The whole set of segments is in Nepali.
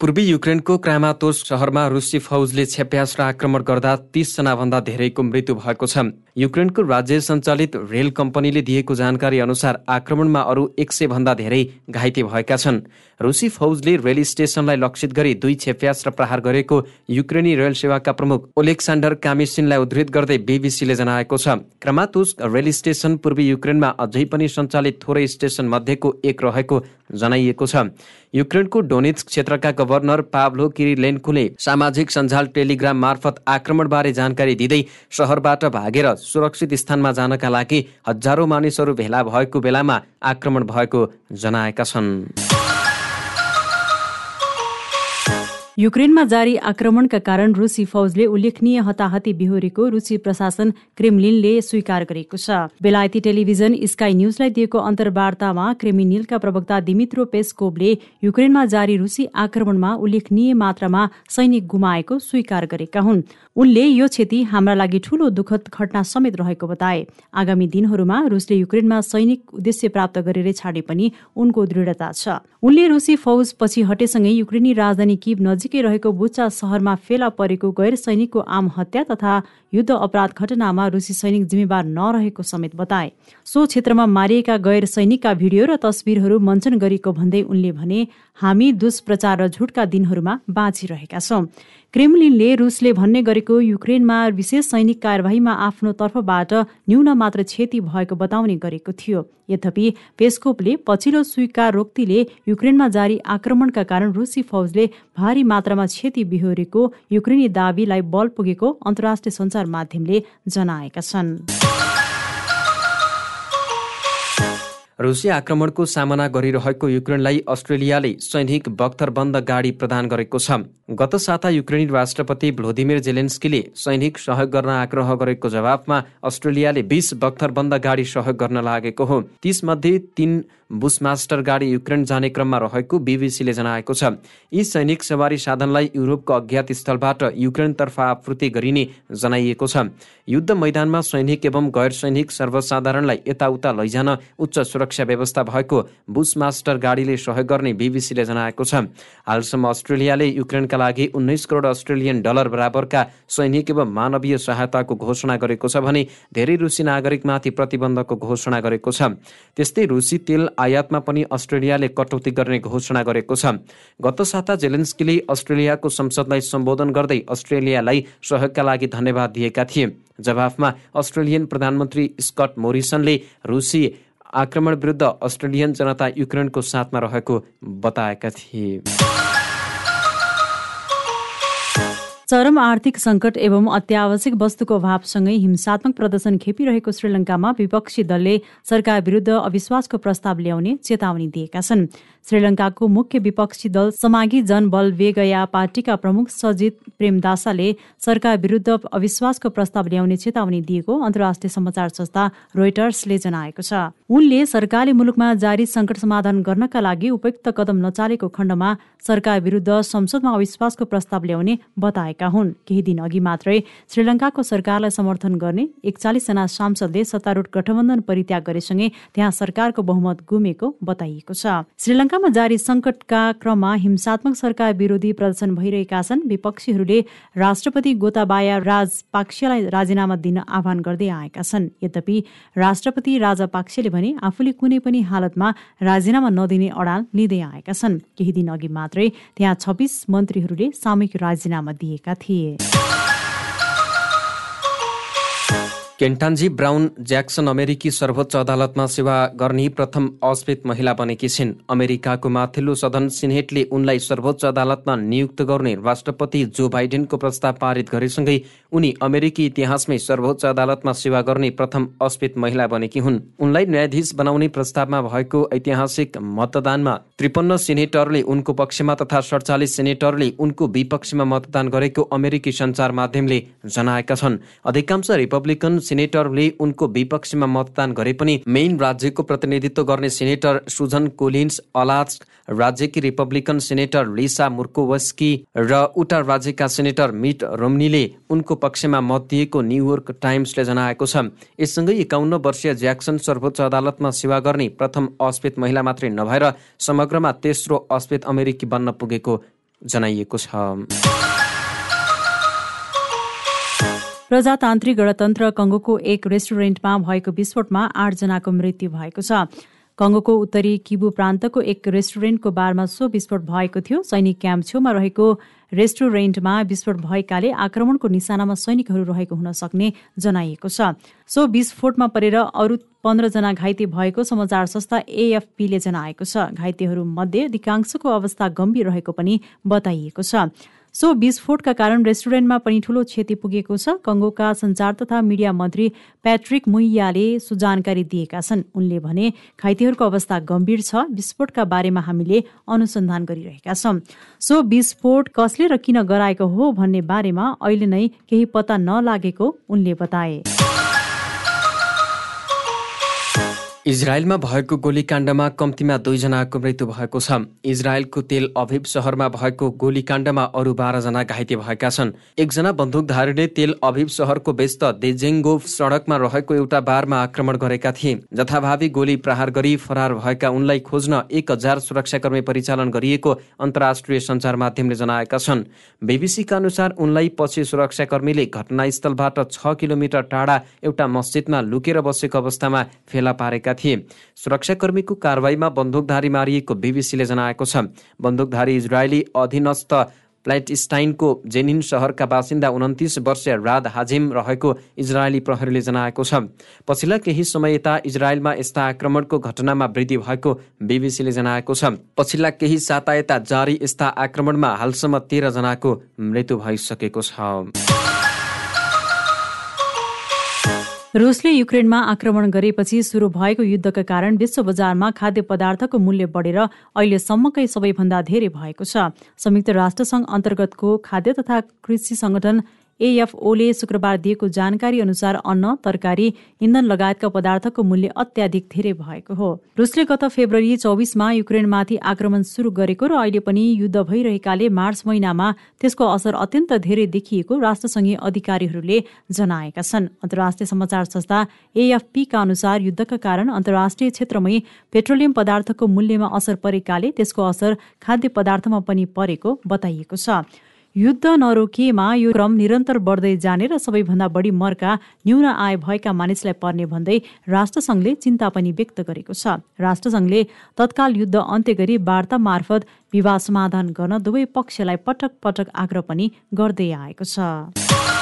पूर्वी युक्रेनको क्रामातोस सहरमा रुसी फौजले छेप्यास र आक्रमण गर्दा तीसजनाभन्दा धेरैको मृत्यु भएको छ। युक्रेनको राज्य सञ्चालित रेल कम्पनीले दिएको जानकारी अनुसार आक्रमणमा अरू एक सय भन्दा धेरै घाइते भएका छन्। रुसी फौजले रेल स्टेसनलाई लक्षित गरी दुई छेप्यास र प्रहार गरेको युक्रेनी रेल सेवाका प्रमुख ओलेक्सान्डर कामिसिनलाई उद्धृत गर्दै बिबिसीले जनाएको छ। क्रामातोस रेल स्टेसन पूर्वी युक्रेनमा अझै पनि सञ्चालित थोरै स्टेसन मध्येको एक रहेको जनाइएको छ। युक्रेनको डोनिट्स क्षेत्रका गभर्नर पाभलो किरिलेन्कोले सामाजिक सञ्जाल टेलिग्राम मार्फत आक्रमणबारे जानकारी दिँदै सहरबाट भागेर सुरक्षित स्थानमा जानका लागि हजारौँ मानिसहरू भेला भएको बेलामा आक्रमण भएको जनाएका छन्। युक्रेनमा जारी आक्रमणका कारण रुसी फौजले उल्लेखनीय हताहती बिहोरेको रुसी प्रशासन क्रेमलिनले स्वीकार गरेको छ। बेलायती टेलिभिजन स्काई न्यूजलाई दिएको अन्तर्वार्तामा क्रेमिनिलका प्रवक्ता दिमित्रो पेस्कोभले युक्रेनमा जारी रुसी आक्रमणमा उल्लेखनीय मात्रामा सैनिक गुमाएको स्वीकार गरेका हुन्। उनले यो क्षति हाम्रा लागि ठूलो दुःखद घटना समेत रहेको बताए। आगामी दिनहरूमा रुसले युक्रेनमा सैनिक उद्देश्य प्राप्त गरेरै छाडे पनि उनको दृढता छ। उनले रुसी फौज पछि हटेसँगै युक्रेनी राजधानी किब नजिकै रहेको बुच्चा सहरमा फेला परेको गैर सैनिकको आम हत्या तथा युद्ध अपराध घटनामा रुसी सैनिक जिम्मेवार नरहेको समेत बताए। सो क्षेत्रमा मारिएका गैर सैनिकका भिडियो र तस्विरहरू मञ्चन गरेको भन्दै उनले भने हामी दुष्प्रचार र झुटका दिनहरूमा बाँचिरहेका छौँ। क्रेमलिनले रुसले भन्ने गरेको युक्रेनमा विशेष सैनिक कार्यवाहीमा आफ्नो तर्फबाट न्यून मात्र क्षति भएको बताउने गरेको थियो। यद्यपि पेस्कोपले पछिल्लो स्वीकार रोक्तिले युक्रेनमा जारी आक्रमणका कारण रुसी फौजले भारी मात्रामा क्षति बिहोरेको युक्रेनी दावीलाई बल पुगेको अन्तर्राष्ट्रिय सञ्चार माध्यमले जनाएका छन्। रुसी आक्रमणको सामना गरिरहेको युक्रेनलाई अस्ट्रेलियाले सैनिक बख्तरबन्द गाडी प्रदान गरेको छ। गत साता युक्रेनी राष्ट्रपति भ्लोदिमिर जेलेन्स्कीले सैनिक सहयोग गर्न आग्रह गरेको जवाफमा अस्ट्रेलियाले बिस बख्तरबन्द गाडी सहयोग गर्न लागेको हो। तीसमध्ये तीन बुसमास्टर गाडी युक्रेन जाने क्रममा रहेको बिबिसीले जनाएको छ। यी सैनिक सवारी साधनलाई युरोपको अज्ञात स्थलबाट युक्रेनतर्फ आपूर्ति गरिने जनाइएको छ। युद्ध मैदानमा सैनिक एवं गैर सैनिक सर्वसाधारणलाई यताउता लैजान उच्च सुरक्षा व्यवस्था भएको बुसमास्टर गाडीले सहयोग गर्ने बिबिसीले जनाएको छ। हालसम्म अस्ट्रेलियाले युक्रेनका लागि उन्नाइस करोड अस्ट्रेलियन डलर बराबरका सैनिक एवं मानवीय सहायताको घोषणा गरेको छ भने धेरै रुसी नागरिकमाथि प्रतिबन्धको घोषणा गरेको छ। त्यस्तै रुसी तेल आयातमा पनि अस्ट्रेलियाले कटौती गर्ने घोषणा गरेको छ। गत साता जेलेन्स्कीले अस्ट्रेलियाको संसदलाई सम्बोधन गर्दै अस्ट्रेलियालाई सहयोगका लागि धन्यवाद दिएका थिए। जवाफमा अस्ट्रेलियन प्रधानमन्त्री स्कट मोरिसनले रुसी आक्रमण विरुद्ध अस्ट्रेलियन जनता युक्रेनको साथमा रहेको बताएका थिए। चरम आर्थिक सङ्कट एवं अत्यावश्यक वस्तुको अभावसँगै हिंसात्मक प्रदर्शन खेपिरहेको श्रीलङ्कामा विपक्षी दलले सरकार विरुद्ध अविश्वासको प्रस्ताव ल्याउने चेतावनी दिएका छन्। श्रीलङ्काको मुख्य विपक्षी दल समागी जनबल वेगया पार्टीका प्रमुख सजित प्रेमदासाले सरकार विरुद्ध अविश्वासको प्रस्ताव ल्याउने चेतावनी दिएको अन्तर्राष्ट्रिय समाचार संस्था रोइटर्सले जनाएको छ। उनले सरकारले मुलुकमा जारी सङ्कट समाधान गर्नका लागि उपयुक्त कदम नचालेको खण्डमा सरकार विरुद्ध संसदमा अविश्वासको प्रस्ताव ल्याउने बताएका हुन्। केही दिन अघि मात्रै श्रीलङ्काको सरकारलाई समर्थन गर्ने एकचालिसजना सांसदले सत्तारूढ गठबन्धन परित्याग गरेसँगै त्यहाँ सरकारको बहुमत गुमेको बताइएको छ। श्रीलङ्कामा जारी सङ्कटका क्रममा हिंसात्मक सरकार विरोधी प्रदर्शन भइरहेका छन्। विपक्षीहरूले राष्ट्रपति गोताबाया राजपाक्सेलाई राजीनामा दिन आह्वान गर्दै आएका छन्। यद्यपि राष्ट्रपति राजापाक्सेले भने आफूले कुनै पनि हालतमा राजीनामा नदिने अडाल लिँदै आएका छन्। केही दिन अघि मात्रै त्यहाँ छब्बिस मन्त्रीहरूले सामूहिक राजीनामा दिएका थिए केन्टान्जी ब्राउन ज्याक्सन अमेरिकी सर्वोच्च अदालतमा सेवा गर्ने प्रथम अश्वेत महिला बनेकी छिन्। अमेरिकाको माथिल्लो सदन सिनेटले उनलाई सर्वोच्च अदालतमा नियुक्त गर्ने राष्ट्रपति जो बाइडेनको प्रस्ताव पारित गरेसँगै उनी अमेरिकी इतिहासमै सर्वोच्च अदालतमा सेवा गर्ने प्रथम अश्वेत महिला बनेकी हुन्। उनलाई न्यायाधीश बनाउने प्रस्तावमा भएको ऐतिहासिक मतदानमा त्रिपन्न सिनेटरले उनको पक्षमा तथा सडचालिस सेनेटरले उनको विपक्षमा मतदान गरेको अमेरिकी सञ्चार माध्यमले जनाएका छन्। अधिकांश रिपब्लिकन सिनेटरले उनको विपक्षमा मतदान गरे पनि मेइन राज्यको प्रतिनिधित्व गर्ने सिनेटर सुजन कोलिन्स अलाज राज्यकी रिपब्लिकन सेनेटर लिसा मुर्कोवस्की र उटा राज्यका सेनेटर मिट रोमनीले उनको पक्षमा मत दिएको न्युयोर्क टाइम्सले जनाएको छ। यससँगै एकाउन्न वर्षीय ज्याक्सन सर्वोच्च अदालतमा सेवा गर्ने प्रथम अश्वेत महिला मात्रै नभएर समग्रमा तेस्रो अश्वेत अमेरिकी बन्न पुगेको जनाइएको छ। प्रजातान्त्रिक गणतन्त्र कङ्गोको एक रेस्टुरेन्टमा भएको विस्फोटमा आठजनाको मृत्यु भएको छ। कङ्गोको उत्तरी किबु प्रान्तको एक रेस्टुरेन्टको बारमा सो विस्फोट भएको थियो। सैनिक क्याम्प छेउमा रहेको रेस्टुरेन्टमा विस्फोट भएकाले आक्रमणको निशानामा सैनिकहरू रहेको हुन सक्ने जनाइएको छ। सो विस्फोटमा परेर अरू पन्ध्रजना घाइते भएको समाचार संस्था एएफपीले जनाएको छ। घाइतेहरू मध्ये अधिकांशको अवस्था गम्भीर रहेको पनि बताइएको छ। सो विस्फोटका कारण रेस्टुरेन्टमा पनि ठूलो क्षति पुगेको छ। कङ्गोका संचार तथा मिडिया मन्त्री प्याट्रिक मुइयाले सो जानकारी दिएका छन्। उनले भने घाइतेहरूको अवस्था गम्भीर छ। विस्फोटका बारेमा हामीले अनुसन्धान गरिरहेका छौँ। सो विस्फोट कसले र किन गराएको हो भन्ने बारेमा अहिले नै केही पत्ता नलागेको उनले बताए। इजरायलमा भएको गोलीकाण्डमा कम्तीमा दुईजनाको मृत्यु भएको छ। इजरायलको तेल अभिव सहरमा भएको गोलीकाण्डमा अरू बाह्रजना घाइते भएका छन्। एकजना बन्दुकधारीले तेल अभिव सहरको व्यस्त देजेङ्गोभ सडकमा रहेको एउटा बारमा आक्रमण गरेका थिए। जथाभावी गोली प्रहार गरी फरार भएका उनलाई खोज्न एक हजार सुरक्षाकर्मी परिचालन गरिएको अन्तर्राष्ट्रिय सञ्चार माध्यमले जनाएका छन्। बिबिसीका अनुसार उनलाई पछि सुरक्षाकर्मीले घटनास्थलबाट छ किलोमिटर टाढा एउटा मस्जिदमा लुकेर बसेको अवस्थामा फेला पारेका थिए। सुरक्षाकर्मीको कारवाहीमा बन्दुकधारी मारिएको बिबिसीले जनाएको छ। बन्दुकधारी इजरायली अधीनस्थ प्लाइटस्टाइनको जेनिन सहरका बासिन्दा उन्तिस वर्षीय राद हाजिम रहेको इजरायली प्रहरीले जनाएको छ। पछिल्ला केही समय यता इजरायलमा यस्ता आक्रमणको घटनामा वृद्धि भएको बिबिसीले जनाएको छ। पछिल्ला केही साता यता जारी यस्ता आक्रमणमा हालसम्म तेह्रजनाको मृत्यु भइसकेको छ। रुसले युक्रेनमा आक्रमण गरेपछि सुरु भएको युद्धका कारण विश्व बजारमा खाद्य पदार्थको मूल्य बढेर अहिलेसम्मकै सबैभन्दा धेरै भएको छ। संयुक्त राष्ट्रसङ्घ अन्तर्गतको खाद्य तथा कृषि संगठन एएफओले शुक्रबार दिएको जानकारी अनुसार अन्न तरकारी इन्धन लगायतका पदार्थको मूल्य अत्याधिक धेरै भएको हो। रुसले गत फेब्रुअरी चौबिसमा युक्रेनमाथि आक्रमण सुरु गरेको र अहिले पनि युद्ध भइरहेकाले मार्च महिनामा त्यसको असर अत्यन्त धेरै देखिएको राष्ट्रसङ्घीय अधिकारीहरूले जनाएका छन्। अन्तर्राष्ट्रिय समाचार संस्था एएफपीका अनुसार युद्धका कारण अन्तर्राष्ट्रिय क्षेत्रमै पेट्रोलियम पदार्थको मूल्यमा असर परेकाले त्यसको असर खाद्य पदार्थमा पनि परेको बताइएको छ। युद्ध नरोकिएमा यो क्रम निरन्तर बढ्दै जाने र सबैभन्दा बढी मर्का न्यून आय भएका मानिसलाई पर्ने भन्दै राष्ट्रसङ्घले चिन्ता पनि व्यक्त गरेको छ। राष्ट्रसङ्घले तत्काल युद्ध अन्त्य गरी वार्ता मार्फत विवाद समाधान गर्न दुवै पक्षलाई पटक पटक आग्रह पनि गर्दै आएको छ।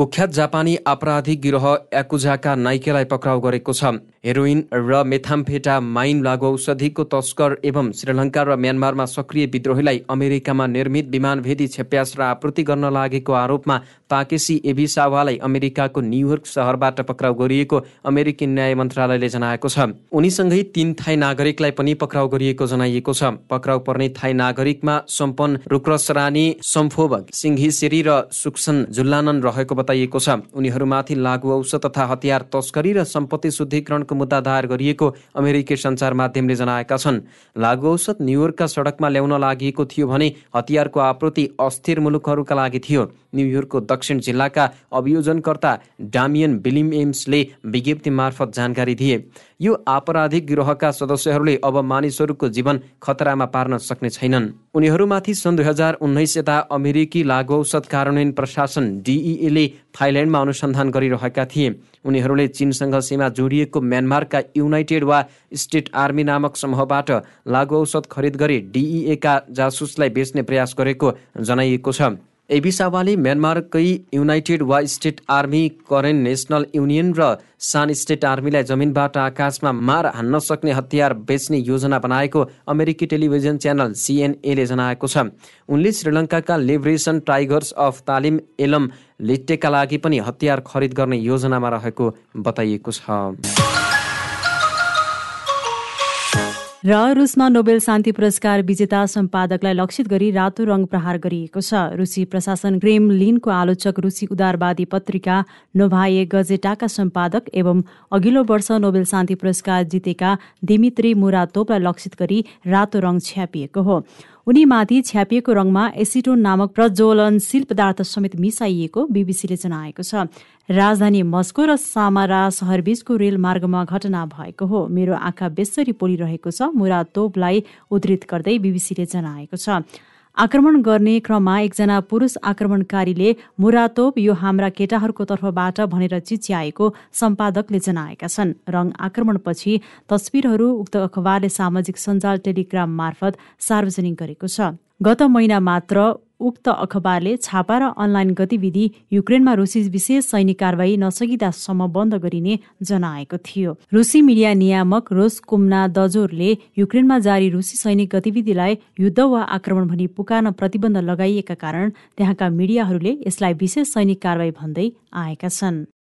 कुख्यात जापानी आपराधिक गिरोह याकुजाका नाइकेलाई पक्राउ गरेको छ। हेरोइन र मेथाम्फेटा माइन लागु औषधिको तस्कर एवं श्रीलङ्का र म्यानमारमा सक्रिय विद्रोहीलाई अमेरिकामा निर्मित विमानभेदी छेप्यास र आपूर्ति गर्न लागेको आरोपमा ताकेसी एभिसावालाई अमेरिकाको न्युयोर्क सहरबाट पक्राउ गरिएको अमेरिकी न्याय मन्त्रालयले जनाएको छ। उनीसँगै तीन थाई नागरिकलाई पनि पक्राउ गरिएको जनाइएको छ। पक्राउ पर्ने थाई नागरिकमा सम्पन रुक्रसरानी सम्फोब सिंघिसेरी र सुक्सन जुल्लानन रहेको बताइएको छ। उनीहरूमाथि लागु औषध तथा हतियार तस्करी र सम्पत्ति शुद्धिकरणको मुद्दा दायर गरिएको अमेरिकी सञ्चार माध्यमले जनाएका छन्। लागु औषध न्युयोर्कका सडकमा ल्याउन लागि थियो भने हतियारको आपूर्ति अस्थिर मुलुकहरूका लागि थियो। न्युयोर्कको दक्षिण जिल्लाका अभियोजनकर्ता डामियन बिलिमेम्सले विज्ञप्ति मार्फत जानकारी दिए। यो आपराधिक गिरोहका सदस्यहरूले अब मानिसहरूको जीवन खतरामा पार्न सक्ने छैनन्। उनीहरूमाथि सन् दुई हजार उन्नाइस यता अमेरिकी लागु औषध कार्यान्वयन प्रशासन डिइएले थाइल्यान्डमा अनुसन्धान गरिरहेका थिए। उनीहरूले चीनसँग सीमा जोडिएको म्यानमारका युनाइटेड वा स्टेट आर्मी नामक समूहबाट लागु औषध खरिद गरी डिइएका जासुसलाई बेच्ने प्रयास गरेको जनाइएको छ। एबिसावाले म्यानमारकै united Wa state army Karen national union र सान स्टेट आर्मीलाई जमिनबाट आकाशमा मार हान्न सक्ने हतियार बेच्ने योजना बनाएको अमेरिकी टेलिभिजन च्यानल सिएनएले जनाएको छ। उनले श्रीलङ्काका लिब्रेसन टाइगर्स अफ तालिम एलम लिट्टेका लागि पनि हतियार खरिद गर्ने योजनामा रहेको बताइएको छ। र रुसमा नोबेल शान्ति पुरस्कार विजेता सम्पादकलाई लक्षित गरी रातो रङ प्रहार गरिएको छ। रुसी प्रशासन क्रेमलिनको आलोचक रुसी उदारवादी पत्रिका नोभाए गजेटाका सम्पादक एवं अघिल्लो वर्ष नोबेल शान्ति पुरस्कार जितेका दिमित्री मुरातोपलाई लक्षित गरी रातो रङ छ्यापिएको हो। उनीमाथि छ्यापिएको रङमा एसिटोन नामक प्रज्वलनशील पदार्थ समेत मिसाइएको बीबीसीले जनाएको छ। राजधानी मस्को र सामारा सहरबीचको रेल मार्गमा घटना भएको हो। मेरो आँखा बेसरी पोलिरहेको छ मुरा तोपलाई उद्धृत गर्दै बीबीसीले जनाएको छ। आक्रमण गर्ने क्रममा एकजना पुरुष आक्रमणकारीले मुरातोप यो हाम्रा केटाहरूको तर्फबाट भनेर चिच्याएको सम्पादकले जनाएका छन्। रङ आक्रमणपछि तस्विरहरू उक्त अखबारले सामाजिक सञ्जाल टेलिग्राम मार्फत सार्वजनिक गरेको छ। गत महिना मात्र उक्त अखबारले छापा र अनलाइन गतिविधि युक्रेनमा रुसी विशेष सैनिक कारवाही नसकिदासम्म बन्द गरिने जनाएको थियो। रुसी मिडिया नियामक रोस कुम्ना दजोरले युक्रेनमा जारी रुसी सैनिक गतिविधिलाई युद्ध वा आक्रमण भनी पुकार्न प्रतिबन्ध लगाइएका कारण त्यहाँका मिडियाहरूले यसलाई विशेष सैनिक कारवाही भन्दै आएका छन्।